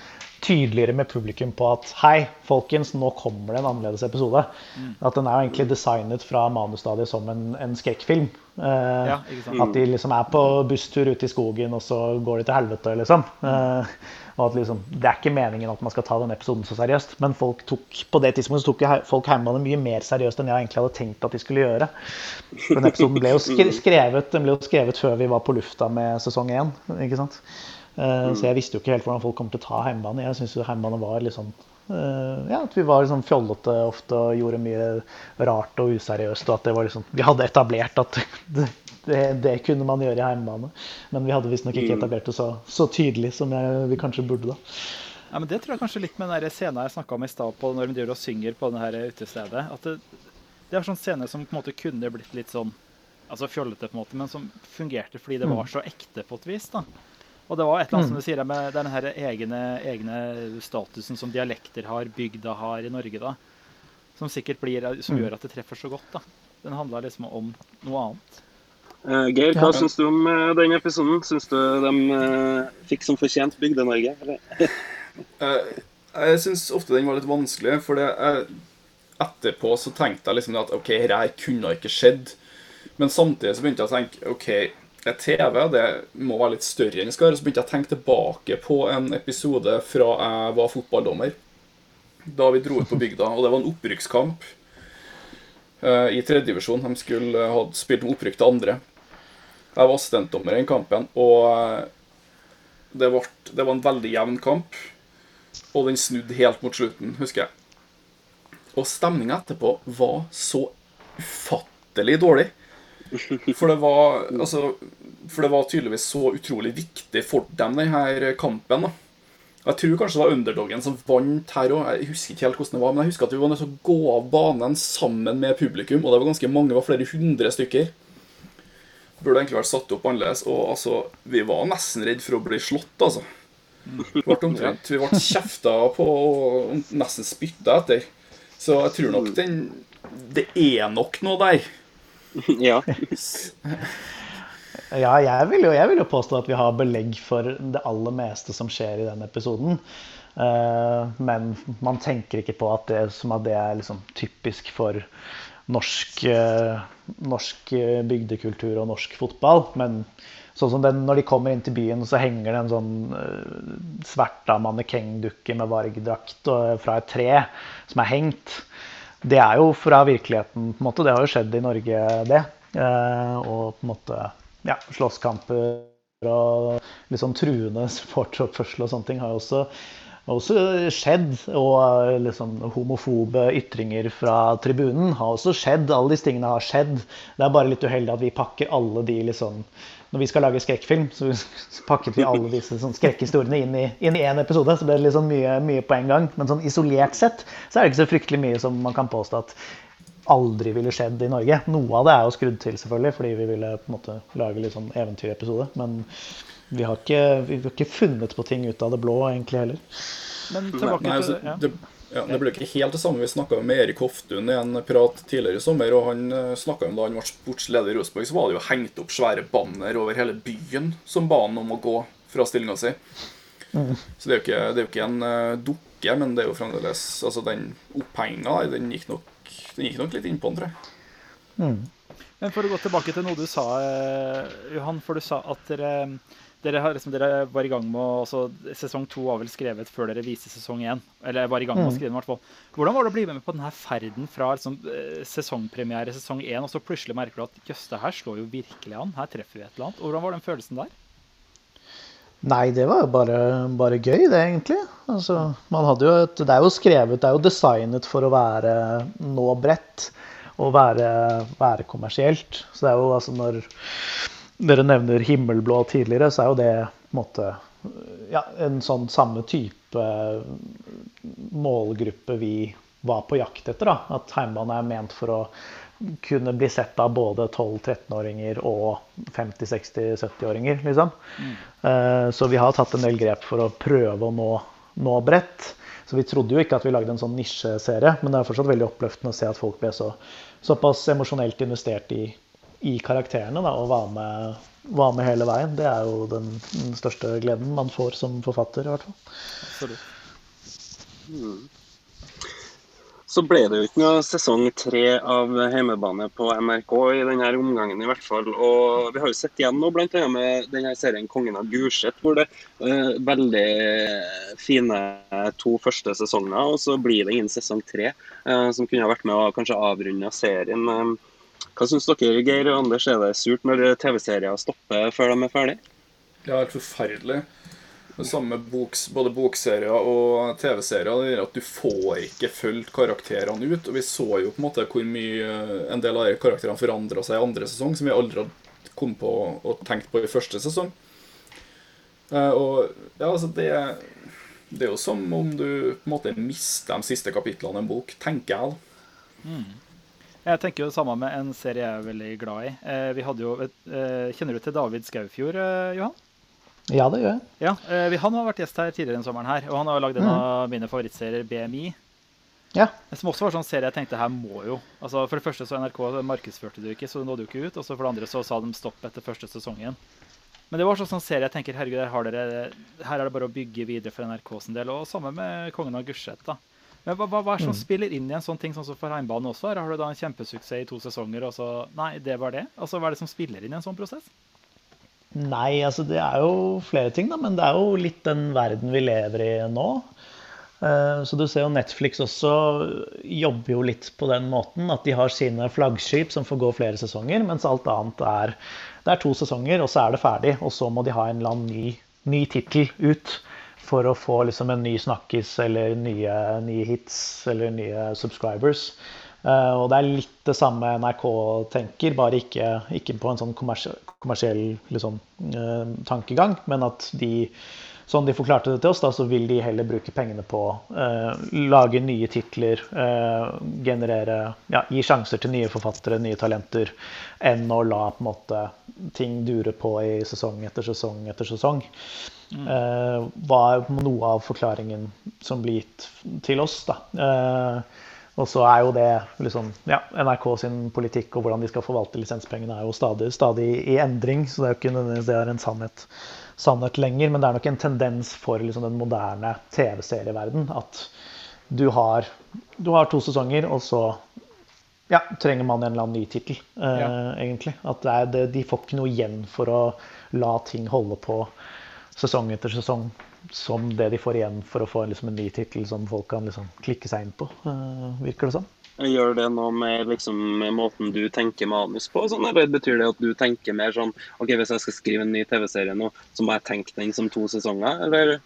tydeligere med publikum på at hei, folkens, nå kommer det en annerledes episode. Mm. At den er jo egentlig designet fra manusstadiet som en, en skrekkfilm. Eh, ja, at de liksom er på busstur ute i skogen, og så går de til helvete, liksom. Eh, og at liksom, Det er ikke meningen at man skal ta den episoden så seriøst, men folk tok, på det tidspunktet tok folk Heimbane mye mer seriøst enn jeg egentlig hadde tenkt at de skulle gjøre. Den episoden ble jo skrevet, den ble jo skrevet før vi var på lufta med sesong én. ikke sant? Mm. Så jeg visste jo ikke helt hvordan folk kom til å ta heimbane. Jeg syns heimbane var litt sånn uh, Ja, at vi var liksom fjollete ofte og gjorde mye rart og useriøst. Og at det var liksom Vi hadde etablert at det, det, kunne man gjøre i hjemmebane. Men vi hadde visstnok ikke mm. etablert det så, så tydelig som jeg, vi kanskje burde, da. Ja, men Det tror jeg kanskje litt med den scenen jeg snakka om i stad, når de driver og synger på det her utestedet. At det, det er sånn scene som på en måte kunne blitt litt sånn altså fjollete, på en måte, men som fungerte fordi det var mm. så ekte på et vis. da. Og det var et eller annet som mm. du sier med den her egne, egne, statusen som dialekter har, bygda har i Norge, da. Som sikkert blir, som mm. gjør at det treffer så godt. da. Den handla liksom om noe annet. Uh, Geir, hva ja. syns du om uh, den episoden? Syns du de uh, fikk som fortjent Bygde-Norge? jeg syns ofte den var litt vanskelig, for det, etterpå så tenkte jeg liksom at OK, dette kunne ikke skjedd. Men samtidig så begynte jeg å tenke OK, TV det må være litt større enn det skal være. Så begynte jeg å tenke tilbake på en episode fra jeg var fotballdommer. Da vi dro ut på bygda, og det var en opprykkskamp uh, i tredjedivisjon. De skulle ha spilt om opprykk til andre. Jeg var assistentdommer i den kampen, og uh, det, var, det, var en veldig jevn kamp. Og den snudde helt mot slutten, husker jeg. Og stemninga etterpå var så ufattelig dårlig. For det var, altså, for det var tydeligvis så utrolig viktig for dem, denne kampen. da. Jeg tror kanskje det var underdogen som vant her òg. Jeg husker ikke helt hvordan det var, men jeg husker at vi var nødt til å gå av banen sammen med publikum, og det var ganske mange, det var flere hundre stykker. Burde egentlig vært satt opp annerledes. Og altså, vi var nesten redd for å bli slått, altså. Vi ble omtrent Vi ble kjefta på og nesten spytta etter. Så jeg tror nok den Det er nok noe der. Ja. Ja, jeg vil, jo, jeg vil jo påstå at vi har belegg for det aller meste som skjer i den episoden. Eh, men man tenker ikke på at det, som at det er liksom typisk for norsk, eh, norsk eh, bygdekultur og norsk fotball. Men sånn som den, når de kommer inn til byen, så henger det en sånn uh, sverta mannekengdukke med vargdrakt fra et tre som er hengt. Det er jo fra virkeligheten, på en måte. Det har jo skjedd i Norge, det. Eh, og på en måte ja, slåsskamper og sånn truende supporteroppførsel og sånne ting har jo også, også skjedd. Og liksom homofobe ytringer fra tribunen har også skjedd. Alle disse tingene har skjedd. Det er bare litt uheldig at vi pakker alle de liksom Når vi skal lage skrekkfilm, så pakket vi alle disse sånn skrekkhistoriene inn i, inn i én episode. Så ble det liksom mye, mye på en gang. Men sånn isolert sett så er det ikke så fryktelig mye som man kan påstå at aldri ville skjedd i Norge. Noe av det er jo skrudd til, selvfølgelig, fordi vi ville på en måte lage litt sånn eventyrepisode. Men vi har, ikke, vi har ikke funnet på ting ut av det blå, egentlig heller. Men tilbake Nei, altså, til ja. Ja, det ble ikke helt det samme. Vi snakka med Erik Hoftun i en prat tidligere i sommer, og han snakka om da han ble sportsleder i Rosenborg, så var det jo hengt opp svære banner over hele byen som ba han om å gå fra stillinga si. Så det er jo ikke, det er jo ikke en eh, dukke, men det er jo fremdeles Altså, den opphenginga den gikk nok den gikk nok litt innpå den, tror jeg. Men for å gå tilbake til noe du sa, eh, Johan. For du sa at dere, dere, har, liksom, dere var i gang med å altså, Sesong to var vel skrevet før dere viste sesong én. Eller var i gang med å skrive den, i hvert fall. Hvordan var det å bli med på denne ferden fra liksom, eh, sesongpremiere sesong én, og så plutselig merker du at jøss, det her slår jo virkelig an. Her treffer vi et eller annet. Og hvordan var den følelsen der? Nei, det var jo bare, bare gøy, det, egentlig. Altså, man hadde jo et, det er jo skrevet, det er jo designet for å være nå bredt og være, være kommersielt. Så det er jo altså når dere nevner himmelblå tidligere, så er jo det på en måte ja, en sånn samme type målgruppe vi var på jakt etter. da, At heimbane er ment for å kunne bli sett av både 12-13-åringer og 50-60-70-åringer. liksom. Mm. Så vi har tatt en del grep for å prøve å nå, nå bredt. Så vi trodde jo ikke at vi lagde en sånn nisjeserie, men det er fortsatt veldig oppløftende å se at folk ble så, såpass emosjonelt investert i, i karakterene da, og var med, var med hele veien. Det er jo den, den største gleden man får som forfatter, i hvert fall. Absolutt. Så ble det jo ikke noe sesong tre av Heimebane på NRK i denne omgangen, i hvert fall. Og vi har jo sett igjen nå, bl.a. med denne serien 'Kongen av Gulset', hvor det er veldig fine to første sesonger, og så blir det ingen sesong tre, eh, som kunne ha vært med å kanskje avrunde serien. Hva syns dere, Geir og Anders, er det surt når TV-serier stopper før de er ferdig? Det er helt forferdelig. Det samme boks, både bokserier og TV-serier. det er at Du får ikke fulgt karakterene ut. og Vi så jo på en måte hvor mye en del av de karakterene forandra seg i andre sesong, som vi aldri hadde kommet på og tenkt på i første sesong. Eh, Og ja, altså det, det er jo som om du på en måte mister de siste kapitlene i en bok, tenker jeg. da. Jeg tenker jo det samme med en serie jeg er veldig glad i. Eh, vi hadde jo et, eh, Kjenner du til David Skaufjord, eh, Johan? Ja, det gjør jeg. Ja, eh, Han har vært gjest her tidligere denne sommeren, her, og han har lagd en av mine favorittserier, BMI. Ja. Som også var sånn serie jeg tenkte her må jo altså For det første så NRK markedsførte det jo ikke, så det nådde jo ikke ut. Og så for det andre så sa de stopp etter første sesongen. Men det var sånn, sånn serie jeg tenker herregud, her, har dere, her er det bare å bygge videre for NRK sin del. Og samme med Kongen av Gulset. da. Men hva, hva, hva er det som spiller inn i en sånn ting sånn som for Heimbanen også? Her har du da en kjempesuksess i to sesonger, og så Nei, det var det? Altså, Hva er det som spiller inn i en sånn prosess? Nei, altså det er jo flere ting, da, men det er jo litt den verden vi lever i nå. Eh, Så du ser jo Netflix også jobber jo litt på den måten at de har sine flaggskip som får gå flere sesonger, mens alt annet er Det er to sesonger, og så er det ferdig. Og så må de ha en eller annen ny, ny tittel ut for å få liksom en ny snakkis eller nye, nye hits eller nye subscribers. Uh, og det er litt det samme NRK tenker, bare ikke, ikke på en sånn kommersiell, kommersiell liksom, uh, tankegang, men at de sånn de forklarte det til oss, da, så vil de heller bruke pengene på å eh, lage nye titler, eh, generere ja, Gi sjanser til nye forfattere, nye talenter, enn å la på en måte ting dure på i sesong etter sesong etter sesong. Mm. Eh, var noe av forklaringen som blir gitt til oss. da. Og så er jo det liksom, ja, NRK sin politikk og hvordan de skal forvalte lisenspengene, er jo stadig, stadig i endring. Så det er jo ikke nødvendigvis det er en sannhet sannhet lenger, men det er nok en tendens for liksom, den moderne TV-serieverden at du har, du har, to sesonger, og så ja, trenger man en eller annen ny tittel, eh, ja. egentlig. At det det, de får ikke noe igjen for å la ting holde på sesong etter sesong som det de får igjen for å få liksom, en ny tittel som folk kan liksom, klikke seg inn på, eh, virker det som. Sånn. Gjør det noe med liksom, måten du tenker manus på, sånn, eller betyr det at du tenker mer sånn OK, hvis jeg skal skrive en ny TV-serie nå, så må jeg tenke den som to sesonger, eller?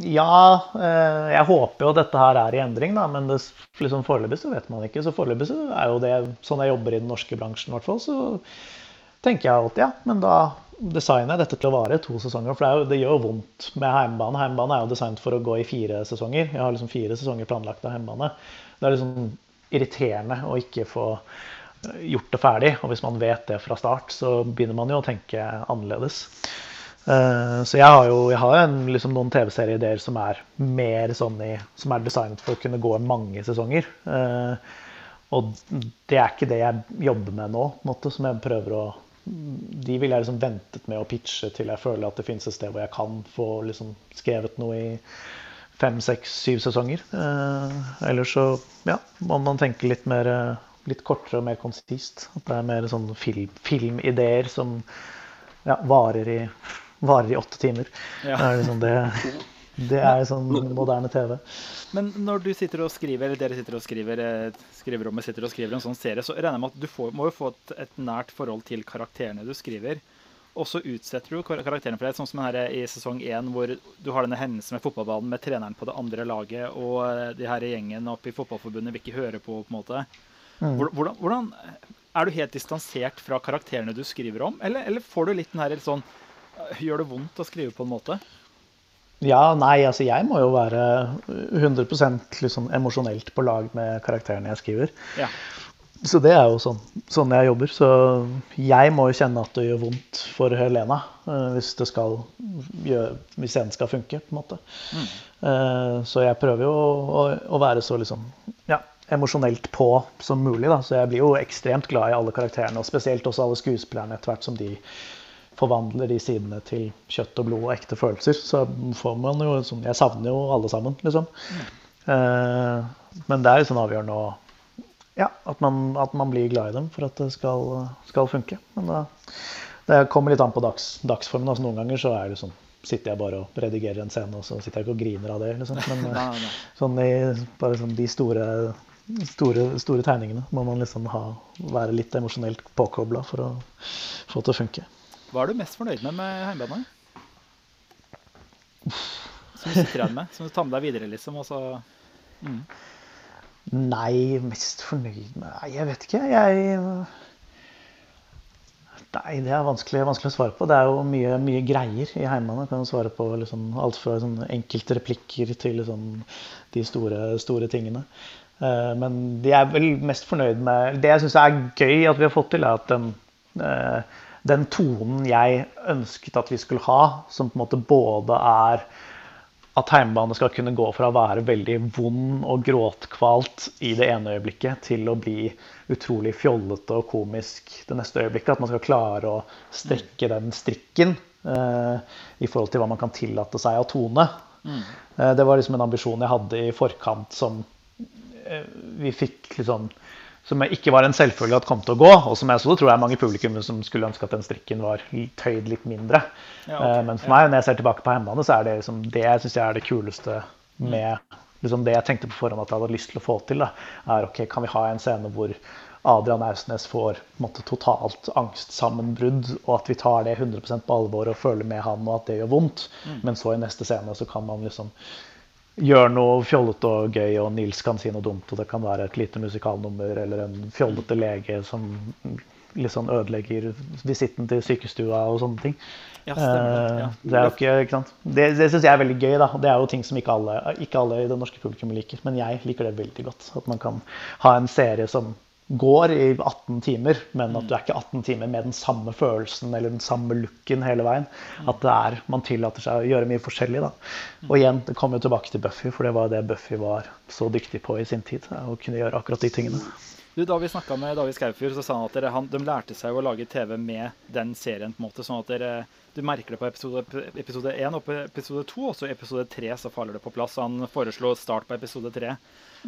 Ja, eh, jeg håper jo dette her er i endring, da, men det, liksom foreløpig så vet man ikke. Så foreløpig så er jo det sånn jeg jobber i den norske bransjen, i hvert fall. Så tenker jeg alltid ja, men da designer jeg dette til å vare to sesonger. For det, jo, det gjør jo vondt med heimebane. Heimebane er jo designet for å gå i fire sesonger. Jeg har liksom fire sesonger planlagt av heimebane. Det er liksom irriterende å ikke få eh, gjort det ferdig. Og hvis man vet det fra start, så begynner man jo å tenke annerledes. Uh, så jeg har jo jeg har en, liksom noen TV-serieideer som er mer sånn i, som er designet for å kunne gå mange sesonger. Uh, og det er ikke det jeg jobber med nå, måte, som jeg prøver å De vil jeg liksom ventet med å pitche til jeg føler at det finnes et sted hvor jeg kan få liksom skrevet noe i fem, seks, syv sesonger. Eh, ellers så ja, må man tenke litt mer litt kortere og mer konsist. At det er mer sånn film, filmideer som ja, varer, i, varer, i, åtte timer. Ja. Det er liksom det, det er sånn moderne TV. Men når du sitter og skriver, eller dere sitter og skriver, eh, skriverommet sitter og skriver en sånn serie, så regner jeg med at du får, må jo få et, et nært forhold til karakterene du skriver. Og så utsetter du karakteren for det, sånn som her i sesong én, hvor du har denne hendelsen med fotballbanen med treneren på det andre laget, og eh, de her gjengen oppe i Fotballforbundet vil ikke høre på. på en måte. Mm. Hvordan, hvordan, Er du helt distansert fra karakterene du skriver om, eller, eller får du litt den her sånn eh, Gjør det vondt å skrive på en måte? Ja, nei, altså jeg må jo være 100% liksom emosjonelt på lag med karakterene jeg skriver. Ja. Så det er jo sånn, sånn, jeg jobber. Så jeg må jo kjenne at det gjør vondt for Helena uh, hvis, det skal gjøre, hvis scenen skal funke. på en måte. Mm. Uh, så jeg prøver jo å, å, være så liksom, ja, emosjonelt på som mulig. Da. Så jeg blir jo ekstremt glad i alle karakterene, og spesielt også alle skuespillerne etter hvert som de forvandler de sidene til kjøtt og blod og ekte følelser. Så får man jo sånn Jeg savner jo alle sammen, liksom. Mm. Uh, men det er jo sånn avgjørende å ja, at man, at man, blir glad i dem for at det skal, skal funke. Men da, det kommer litt an på dags, dagsformen. Altså, noen ganger så er det sånn, sitter jeg bare og redigerer en scene, og så sitter jeg ikke og griner av det. Liksom. Men nei, nei. Sånn i, bare sånn de store, store, store, tegningene må man liksom ha, være litt emosjonelt påkobla for å få det til å funke. Hva er du mest fornøyd med med Heimebanen? Som du sitter igjen med? Som du tar med deg videre, liksom? Og så, mm. Nei, mest fornøyd med Nei, jeg vet ikke. Jeg Nei, det er vanskelig, vanskelig, å svare på. Det er jo mye, mye greier i Heimemann. kan svare på liksom, alt fra sånn, enkelte replikker til liksom, de store, store tingene. Uh, men de er vel mest fornøyd med Det jeg syns er gøy at vi har fått til, er at den, uh, den tonen jeg ønsket at vi skulle ha, som på en måte både er at heimebane skal kunne gå fra å være veldig vond og gråtkvalt i det ene øyeblikket til å bli utrolig fjollete og komisk det neste øyeblikket. At man skal klare å strekke den strikken eh, i forhold til hva man kan tillate seg av tone. Mm. Eh, det var liksom en ambisjon jeg hadde i forkant som eh, vi fikk liksom som ikke var en selvfølge at kom til å gå. Og som jeg så tror jeg mange publikum som skulle ønske at den strikken var tøyd litt mindre. Ja, okay. Eh, men for meg, når jeg ser tilbake på hjemmebane, så er det liksom, det synes syns er det kuleste med liksom det jeg tenkte på forhånd at jeg hadde lyst til å få til. Da, er ok, Kan vi ha en scene hvor Adrian Ausnes får måte, totalt angstsammenbrudd, og at vi tar det 100% på alvor og føler med han, og at det gjør vondt. Mm. Men så i neste scene så kan man liksom gjør noe fjollete og gøy, og Nils kan si noe dumt, og det kan være et lite musikalnummer eller en fjollete lege som sånn ødelegger visitten til sykestua og sånne ting. Ja, stemmer det. Ja. Eh, Det er jo ikke, ikke sant? Det, det syns jeg er veldig gøy. da. Det er jo ting som ikke alle, ikke alle i det norske publikummet liker. Men jeg liker det veldig godt. At man kan ha en serie som går i 18 timer, men at du er ikke 18 timer med den samme følelsen eller den samme looken hele veien. At det er, man tillater seg å gjøre mye forskjellig. da. Og igjen, det kommer tilbake til Buffy, for det var det Buffy var så dyktig på i sin tid. Å kunne gjøre akkurat de tingene. Du, da vi snakka med David Skaufjord, så sa han at dere, han, de lærte seg å lage TV med den serien. på en måte, Sånn at dere, du merker det på episode, episode 1 og på episode 2, og så i episode 3 så faller det på plass. Han foreslo start på episode 3.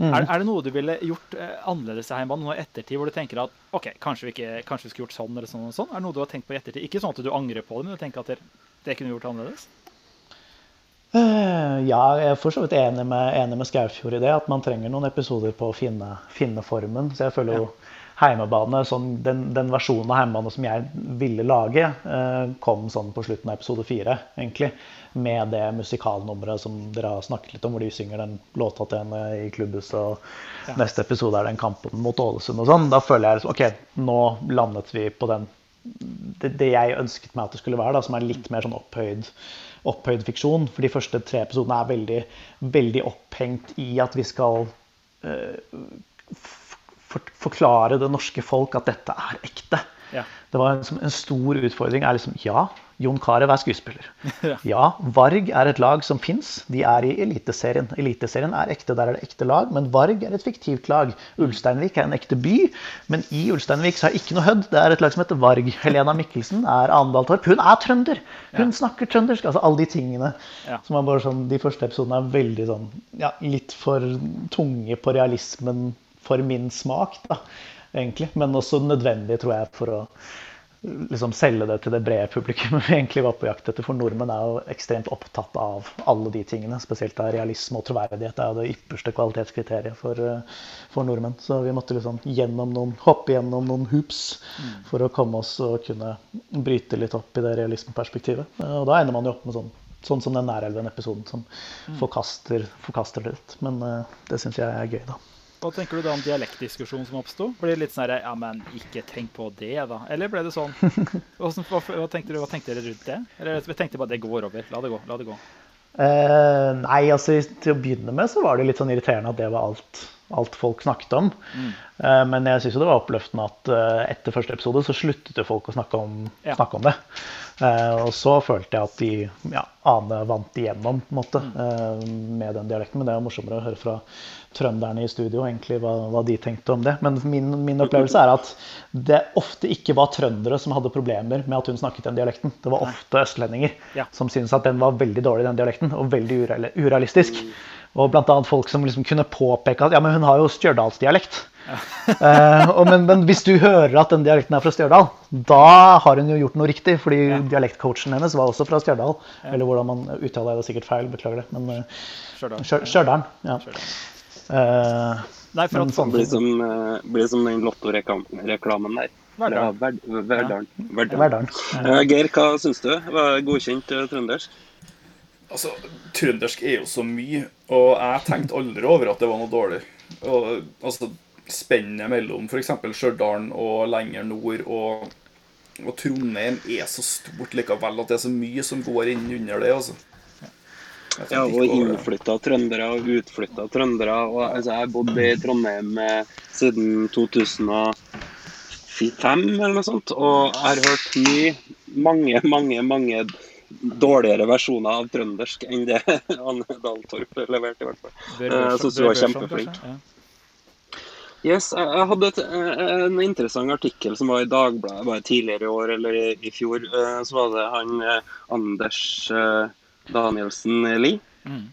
Er, er det noe du ville gjort eh, annerledes i Heimbanen nå i ettertid, hvor du tenker at OK, kanskje vi, ikke, kanskje vi skulle gjort sånn eller sånn og sånn? Er det noe du har tenkt på i ettertid? Ikke sånn at du angrer på det, men du tenker at det, det kunne vi gjort annerledes? Eh, Ja, jeg er for så vidt enig med, enig med Skaufjord i det. At man trenger noen episoder på å finne, finne formen. Så jeg føler jo Heimebane, sånn, den, den versjonen av Heimebane som jeg ville lage, eh, kom sånn på slutten av episode fire, egentlig. Med det musikalnummeret som dere har snakket litt om, hvor de synger den låta til henne i klubbhuset. Og neste episode er den kampen mot Ålesund og sånn. Da føler jeg liksom, OK, nå landet vi på den det, det jeg ønsket meg at det skulle være, da, som er litt mer sånn opphøyd, opphøyd fiksjon. For de første tre episodene er veldig, veldig opphengt i at vi skal uh, for, forklare det norske folk at dette er ekte. Ja. Det var en, en stor utfordring. er liksom, Ja, Jon Carew er skuespiller. Ja, Varg er et lag som fins. De er i Eliteserien. Eliteserien er ekte, der er det ekte lag. Men Varg er et fiktivt lag. Ulsteinvik er en ekte by. Men i Ulsteinvik så er ikke noe hødd. Det er et lag som heter Varg. Helena Mikkelsen er Arendal-Torp. Hun er trønder! Hun snakker trøndersk. Altså alle de tingene. Ja. Som er bare sånn, De første episodene er veldig sånn ja, litt for tunge på realismen for min smak, da, egentlig. Men også nødvendig, tror jeg, for å liksom selge det til det brede publikummet vi egentlig var på jakt etter. For nordmenn er jo ekstremt opptatt av alle de tingene. Spesielt av realisme og troverdighet. Det er jo det ypperste kvalitetskriteriet for, eh, for nordmenn. Så vi måtte liksom gjennom noen, hoppe gjennom noen hoops for å komme oss og kunne bryte litt opp i det realismeperspektivet. Eh, Og da ender man jo opp med sånn, sånn som den Nærelven-episoden, som forkaster, forkaster det litt. Men eh, det syns jeg er gøy, da. Hva tenker du da om dialektdiskusjonen som oppsto? Blir det litt sånn ja, men ikke tenk på det, da? Eller ble det sånn? Hva, hva, tenkte du, dere rundt det? Eller vi tenkte bare det går over, la det gå, la det gå. Eh, nei, altså til å begynne med så var det litt sånn irriterende at det var alt, alt folk snakket om. Eh, men jeg syns jo det var oppløftende at eh, etter første episode så sluttet jo folk å snakke om, Ja. snakke om det. Eh, og så følte jeg at de ja, Ane vant igjennom på en måte, eh, med den dialekten. Men det er morsommere å høre fra trønderne i studio egentlig hva, hva de tenkte om det. Men min, min opplevelse er at det ofte ikke var trøndere som hadde problemer med at hun snakket den dialekten. Det var ofte østlendinger Ja. som syntes at den var veldig dårlig, den dialekten, og veldig urealistisk. Og blant annet folk som liksom kunne påpeke at ja, men hun har jo stjørdalsdialekt. Eh, og men, men hvis du hører at den dialekten er fra Stjørdal, da har hun jo gjort noe riktig. fordi dialektcoachen hennes var også fra Stjørdal. Eller hvordan man uttaler det sikkert feil, beklager det. Men uh, Stjørdal. Stjørdal. Ja. Eh, Nei, for at sånn- Blir som, blir som den Lotto-reklamen der. Verdalen. Ja, Verdalen. Verdalen. Verdalen. Geir, hva syns du? Var godkjent trøndersk? Altså, Trøndersk er jo så mye, og jeg tenkte aldri over at det var noe dårlig. Og, altså, Spennet mellom f.eks. Stjørdal og lenger nord og, og Trondheim er så stort likevel at det er så mye som går inn under det. altså. Ja, og innflytta trøndere og utflytta trøndere. Og, altså, jeg har bodd i Trondheim eh, siden 2005 eller noe sånt, og jeg har hørt mye, mange, mange, mange dårligere versjoner av trøndersk enn det Anne Dahltorp leverte, i hvert fall. Eh, jeg synes hun var kjempeflink. kanskje? Ja. Yes, jeg hadde et, eh, en interessant artikkel som var i Dagbladet bare tidligere i år eller i, i fjor. Eh, Så var det han eh, Anders Danielsen Lie. Mm.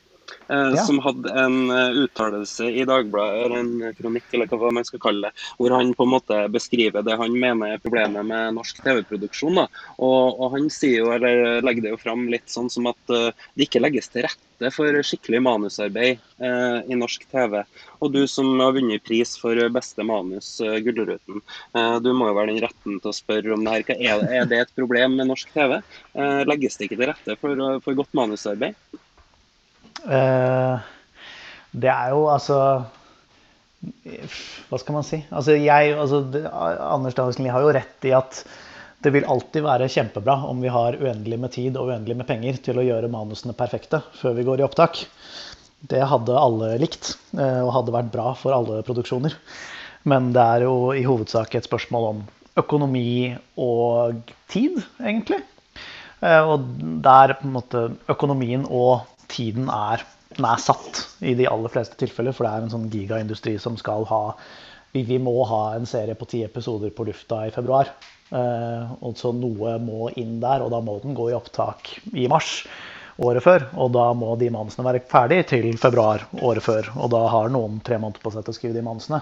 Eh, Ja. Som hadde en eh, uttalelse i Dagbladet, eller en kronikk, eller hva man skal kalle det, hvor han på en måte beskriver det han mener er problemet med norsk TV-produksjon. Og, og han sier jo, eller legger det jo fram litt sånn som at uh, det ikke legges til rette for skikkelig manusarbeid uh, i norsk TV. Og du som har vunnet pris for beste manus, uh, Gullruten, du må jo være den retten til å spørre om det her. Er det, er det et problem med norsk TV? Legges det ikke til rette for, for godt manusarbeid? Eh, det er jo altså Hva skal man si? Altså, jeg, altså, Anders Danielsen Lie har jo rett i at det vil alltid være kjempebra om vi har uendelig med tid og uendelig med penger til å gjøre manusene perfekte før vi går i opptak. Det hadde alle likt, eh, og hadde vært bra for alle produksjoner. Men det er jo i hovedsak et spørsmål om økonomi og tid, egentlig. Eh, og der på en måte økonomien og tiden er, den satt i de aller fleste tilfeller, for det er en sånn gigaindustri som skal ha vi, vi må ha en serie på ti episoder på lufta i februar. Eh, og så noe må inn der, og da må den gå i opptak i mars året før. Og da må de manusene være ferdig til februar året før. Og da har noen tre måneder på seg til å skrive de manusene.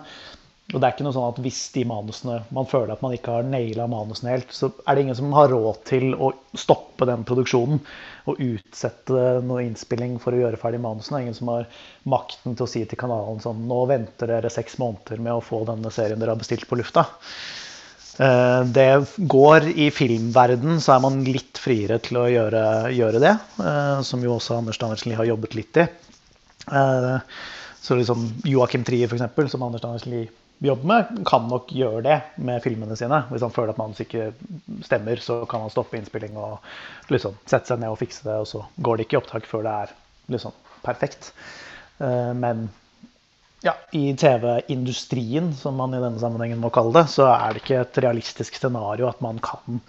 Og det er ikke noe sånn at hvis de manusene man føler at man ikke har naila manusene helt, så er det ingen som har råd til å stoppe den produksjonen og utsette noe innspilling for å gjøre ferdig manusene. Ingen som har makten til å si til kanalen sånn Nå venter dere seks måneder med å få denne serien dere har bestilt på lufta. Eh, det går I filmverden så er man litt friere til å gjøre, gjøre det, eh, som jo også Anders Danielsen har jobbet litt i. Eh, så liksom Joakim Trier, f.eks., som Anders Danielsen Lie jobber med, kan nok gjøre det med filmene sine. Hvis han føler at manus ikke stemmer, så kan han stoppe innspilling og liksom sette seg ned og fikse det, og så går det ikke i opptak før det er liksom perfekt. Eh, men ja, i TV-industrien, som man i denne sammenhengen må kalle det, så er det ikke et realistisk scenario at man kan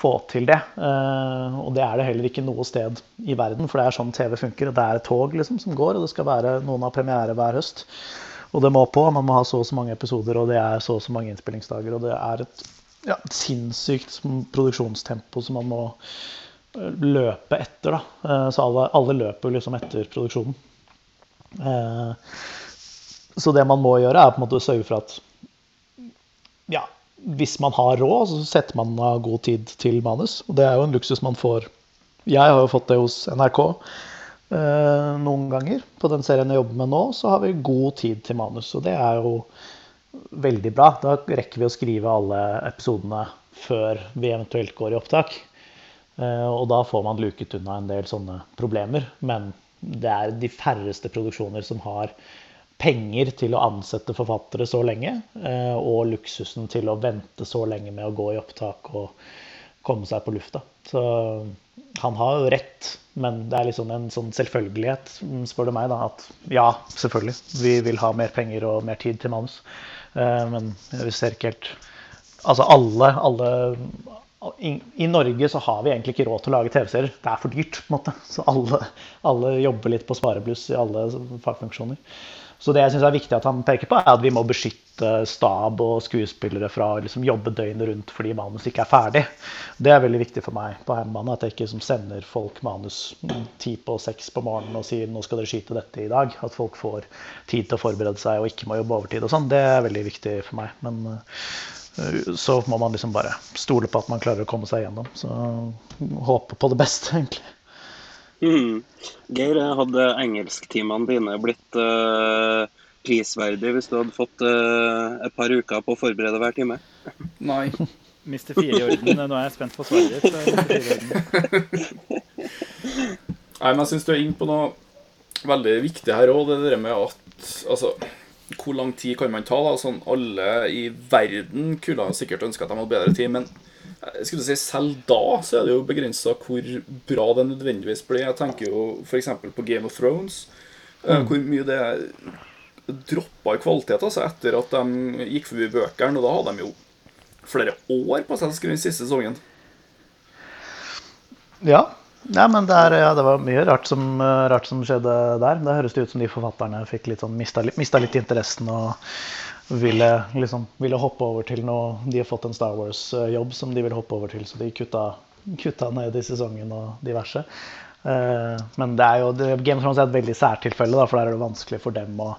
få til det. Eh, og det er det heller ikke noe sted i verden, for det er sånn TV funker. Det er et tog liksom som går, og det skal være noen av premiere hver høst. Og det må på. Man må ha så og så mange episoder, og det er så og så mange innspillingsdager. Og det er et ja, sinnssykt produksjonstempo som man må eh, løpe etter. Da. Eh, så alle, alle løper liksom etter produksjonen. Eh, så det man må gjøre, er på en måte å sørge for at ja, hvis man har råd, så setter man av god tid til manus. Og det er jo en luksus man får. Jeg har jo fått det hos NRK. Eh, noen ganger. På den serien jeg jobber med nå, så har vi god tid til manus. Og det er jo veldig bra. Da rekker vi å skrive alle episodene før vi eventuelt går i opptak. Eh, og da får man luket unna en del sånne problemer. Men det er de færreste produksjoner som har penger til å ansette forfattere så lenge, eh, og luksusen til å vente så lenge med å gå i opptak og komme seg på lufta. Så han har jo rett, men det er liksom en sånn selvfølgelighet, spør du meg, da, at ja, selvfølgelig, vi vil ha mer penger og mer tid til manus. Eh, men vi ser ikke helt Altså alle, alle i, i, Norge så har vi egentlig ikke råd til å lage TV-serier. Det er for dyrt. på en måte. Så alle, alle jobber litt på sparebluss i alle fagfunksjoner. Så det jeg synes er viktig at han peker på, er at vi må beskytte stab og skuespillere fra å liksom jobbe døgnet rundt fordi manus ikke er ferdig. Det er veldig viktig for meg på hjemmebane. At jeg ikke som sender folk manus ti på seks på morgenen og sier nå skal dere skyte dette i dag. At folk får tid til å forberede seg og ikke må jobbe overtid og sånn. Det er veldig viktig for meg. Men uh, så må man liksom bare stole på at man klarer å komme seg gjennom. Så håpe på det beste, egentlig. Mm. Geir, hadde engelsktimene dine blitt uh, prisverdig hvis du hadde fått uh, et par uker på å forberede hver time? Nei. Mister fire i orden. Nå er jeg spent på svaret ditt. Nei, men jeg syns du er inne på noe veldig viktig her òg. Det der med at Altså, hvor lang tid kan man ta? da? Sånn, alle i verden kunne sikkert ønske at de hadde bedre tid, men skulle si Selv da så er det jo begrensa hvor bra det nødvendigvis blir. Jeg tenker jo f.eks. på Game of Thrones. Eh, mm. Hvor mye det droppa i kvalitet altså etter at de gikk forbi bøkene. Og da hadde de jo flere år på seg til å skrive den siste sesongen. Ja. Nei, men det, er, ja, det, var mye rart som, rart som, skjedde der. Det høres det ut som de forfatterne fikk litt sånn, mista, mista litt interessen. og ville, liksom, ville hoppe over til noe De har fått en Star Wars-jobb som de vil hoppe over til, så de kutta, kutta ned i sesongen og diverse. Uh, men det er jo, det, Game of Thrones er et veldig særtilfelle, for der er det vanskelig for dem å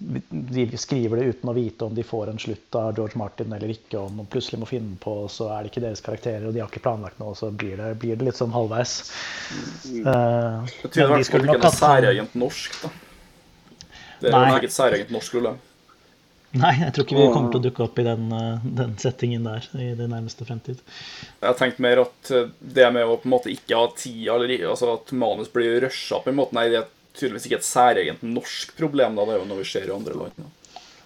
de skriver det uten å vite om de får en slutt av George Martin eller ikke. Om de plutselig må finne på, så er det ikke deres karakterer, og de har ikke planlagt noe, så blir det, blir det litt sånn halvveis. Uh, det betyr i hvert fall ikke noe særegent norsk, da. Det er jo ikke et særegent norsk rulle. Nei, jeg tror ikke vi kommer til å dukke opp i den, eh, den settingen der i det nærmeste fremtid. Jeg har tenkt mer at eh, det med å på en måte ikke ha tida, altså at manus blir rusha på en måte, nei, det er tydeligvis ikke et særegent norsk problem. da, Det er jo noe vi ser i andre land. Ja.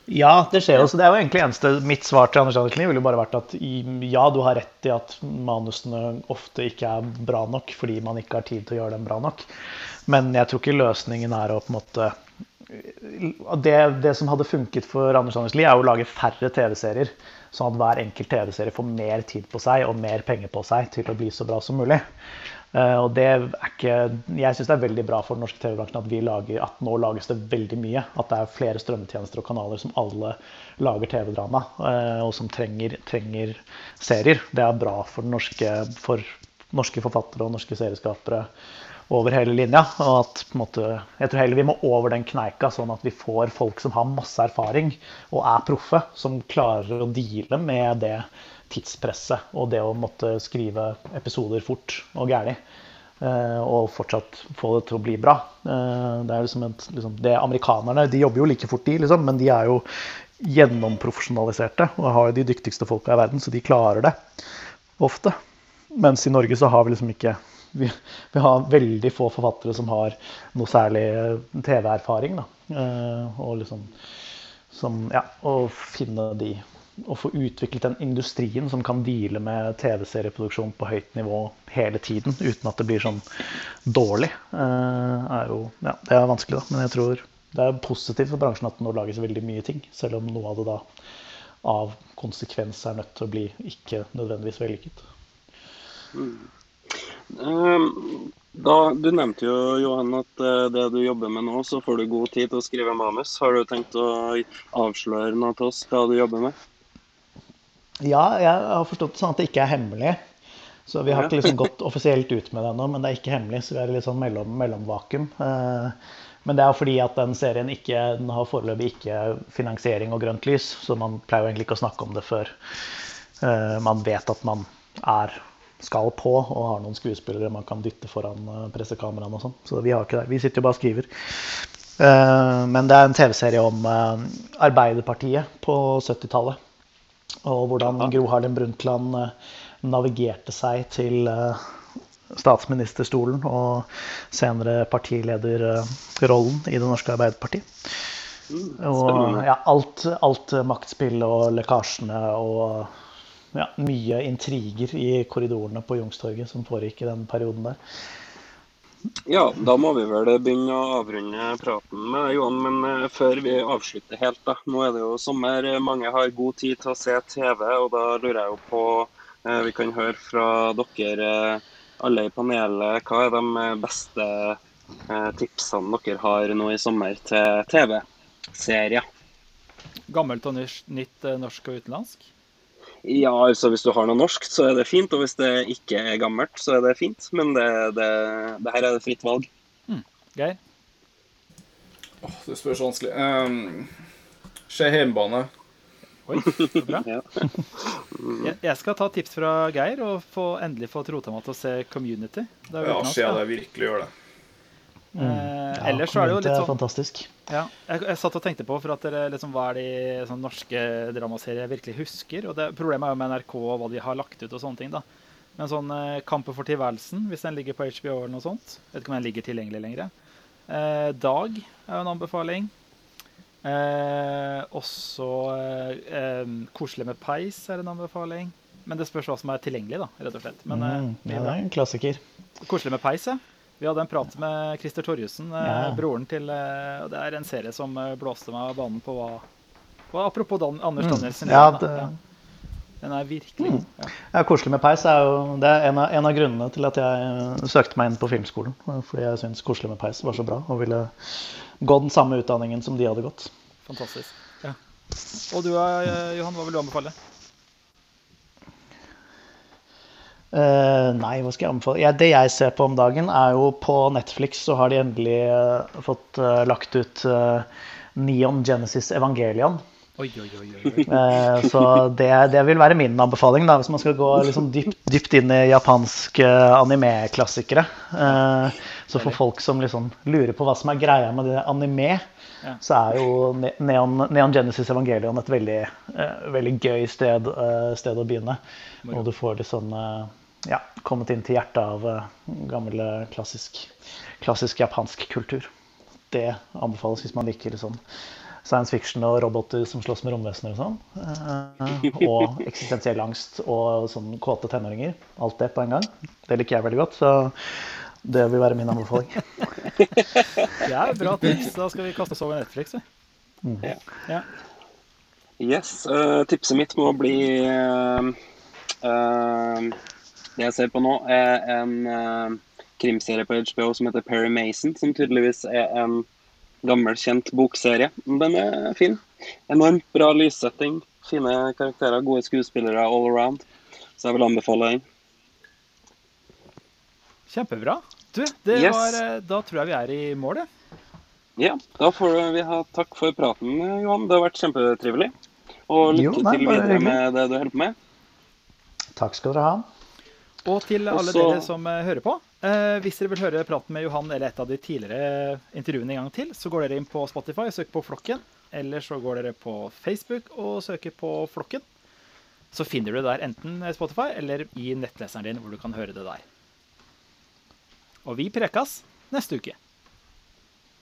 Ja, det skjer jo. Så det er jo egentlig eneste Mitt svar til Anders Andersen ville jo bare vært at ja, du har rett i at manusene ofte ikke er bra nok fordi man ikke har tid til å gjøre dem bra nok. Men jeg tror ikke løsningen er å på en måte det, det som hadde funket for Anders Anders Lie, er å lage færre TV-serier. Sånn at hver enkelt TV-serie får mer tid på seg og mer penger på seg til å bli så bra som mulig. Uh, og det er ikke, Jeg syns det er veldig bra for den norske TV-bransjen at, at nå lages det veldig mye. At det er flere strømmetjenester og kanaler som alle lager TV-drama, uh, og som trenger, trenger, serier. Det er bra for, norske, for norske forfattere og norske serieskapere over hele linja. Og at måte, jeg tror heller vi må over den kneika, sånn at vi får folk som har masse erfaring og er proffe, som klarer å deale med det tidspresset og det å måtte skrive episoder fort og gæli. Eh, og fortsatt få det til å bli bra. Eh, det liksom et, liksom, det Amerikanerne de jobber jo like fort, de, liksom, men de er jo gjennomprofesjonaliserte og har jo de dyktigste folka i verden, så de klarer det ofte. Mens i Norge så har vi liksom ikke vi, vi har veldig få forfattere som har noe særlig TV-erfaring. Og liksom som, ja, å finne de å få utviklet den industrien som kan deale med TV-serieproduksjon på høyt nivå hele tiden uten at det blir sånn dårlig, eh, er jo Ja, det er vanskelig, da. Men jeg tror det er positivt for bransjen at det nå lages veldig mye ting. Selv om noe av det da av konsekvens er nødt til å bli ikke nødvendigvis vellykket. Mm. Um, da, du nevnte jo Johan, at eh, det du jobber med nå, så får du god tid til å skrive manus. Har du tenkt å avsløre noe til oss hva du jobber med? Ja, jeg har forstått det sånn at det ikke er hemmelig. Så vi har ikke liksom gått offisielt ut med det ennå, men det er ikke hemmelig. Så vi er i litt sånn mellom, mellomvakuum. Eh, men det er fordi at den serien ikke, den har foreløpig ikke finansiering og grønt lys. Så man pleier jo egentlig ikke å snakke om det før eh, man vet at man er skal på og har noen skuespillere man kan dytte foran eh, pressekameraene og sånn. Så vi har ikke det. Vi sitter jo bare og skriver. Men det er en TV-serie om Arbeiderpartiet på 70-tallet. Og hvordan Gro Harlem Brundtland eh, navigerte seg til eh, statsministerstolen og senere partilederrollen i det norske Arbeiderpartiet. Mm, og ja, alt, alt maktspill og lekkasjene og ja, mye intriger i korridorene på Youngstorget som foregikk i den perioden der. Ja, da må vi vel begynne å avrunde praten med Johan. Men eh, før vi avslutter helt, da. Nå er det jo sommer. Mange har god tid til å se TV, og da lurer jeg jo på eh, Vi kan høre fra dere eh, alle i panelet. Hva er de beste tipsene dere har nå i sommer til TV-serier? Gammelt og nytt norsk og utenlandsk? Ja, altså hvis du har noe norsk, så er det fint. Og hvis det ikke er gammelt, så er det fint. Men det, det, det her er det fritt valg. Mm. Geir? Oh, det spørs vanskelig. Um, Skje hjemmebane. Oi, så bra. jeg, jeg, skal ta tips fra Geir og få, endelig få Trotama til å se Community. ja, Skje det virkelig gjør det. Mm. Eh, ja, ellers så er det jo litt sånn fantastisk. Ja, jeg, jeg, satt og tenkte på for at dere, liksom, hva er de sånn, norske dramaserier jeg virkelig husker. og det, Problemet er jo med NRK og hva de har lagt ut og sånne ting. da. Men sånn eh, 'Kampen for tilværelsen', hvis den ligger på HBO eller noe sånt. Vet ikke om den ligger tilgjengelig lenger. Eh, 'Dag' er jo en anbefaling. Eh, også eh, eh 'Koselig med peis' er en anbefaling. Men det spørs hva som er tilgjengelig, da, rett og slett. Men, mm, ja, det er en klassiker. 'Koselig med peis', ja. Vi hadde en prat med Christer Torjussen, eh, ja. broren til eh, og Det er en serie som eh, blåste meg av banen på hva, Apropos Dan, Anders mm. Danielsen. Ja, det... ja. Den er virkelig mm. ja. ja. Koselig med peis er jo det er en av, en av, grunnene til at jeg søkte meg inn på filmskolen. Fordi jeg syntes Koselig med peis var så bra og ville gå den samme utdanningen som de hadde gått. Fantastisk. Ja. Og du Johan, hva vil du anbefale? Uh, nei, hva skal jeg anbefale? Ja, det jeg ser på om dagen, er jo på Netflix så har de endelig uh, fått uh, lagt ut Neon Genesis Evangelion. Oi, oi, oi, oi. så det, det, vil være min anbefaling da, hvis man skal gå liksom dypt, dypt inn i japanske anime-klassikere. så for folk som liksom lurer på hva som er greia med det anime, ja. så er jo Neon, Neon, Genesis Evangelion et veldig, veldig gøy sted, sted, å begynne. Og du får litt sånn ja, kommet inn til hjertet av uh, gammel klassisk, klassisk, japansk kultur. Det anbefales hvis man liker sånn science fiction og roboter som slåss med romvesener og sånn. Eh, og eksistensiell angst og sånn kåte tenåringer. Alt det på en gang. Det liker jeg veldig godt. Så det vil være min anbefaling. Det er bra tips. Da skal vi kaste oss over Netflix. vi. Ja. Ja. Yes. Uh, tipset mitt må bli uh, eh, Det jeg ser på nå, er en eh, krimserie på HBO som heter Perry Mason, som tydeligvis er en gammel, kjent bokserie. Den er fin. Enormt bra lyssetting, fine karakterer, gode skuespillere all around. Så jeg vil anbefale den. Kjempebra. Du, det Yes. var, eh, da tror jeg vi er i mål. Ja, da får vi ha takk for praten, Johan. Det har vært kjempetrivelig. Og lykke Jo, nei, til videre med det du holder på med. Takk skal dere ha. Og til alle Også- dere som eh, hører på. Eh, hvis dere vil høre praten med Johan eller et av de tidligere intervjuene en gang til, så går dere inn på Spotify og søker på Flokken. Eller så går dere på Facebook og søker på Flokken. Så finner du det der enten Spotify eller i nettleseren din, hvor du kan høre det der. Og vi prekas neste uke.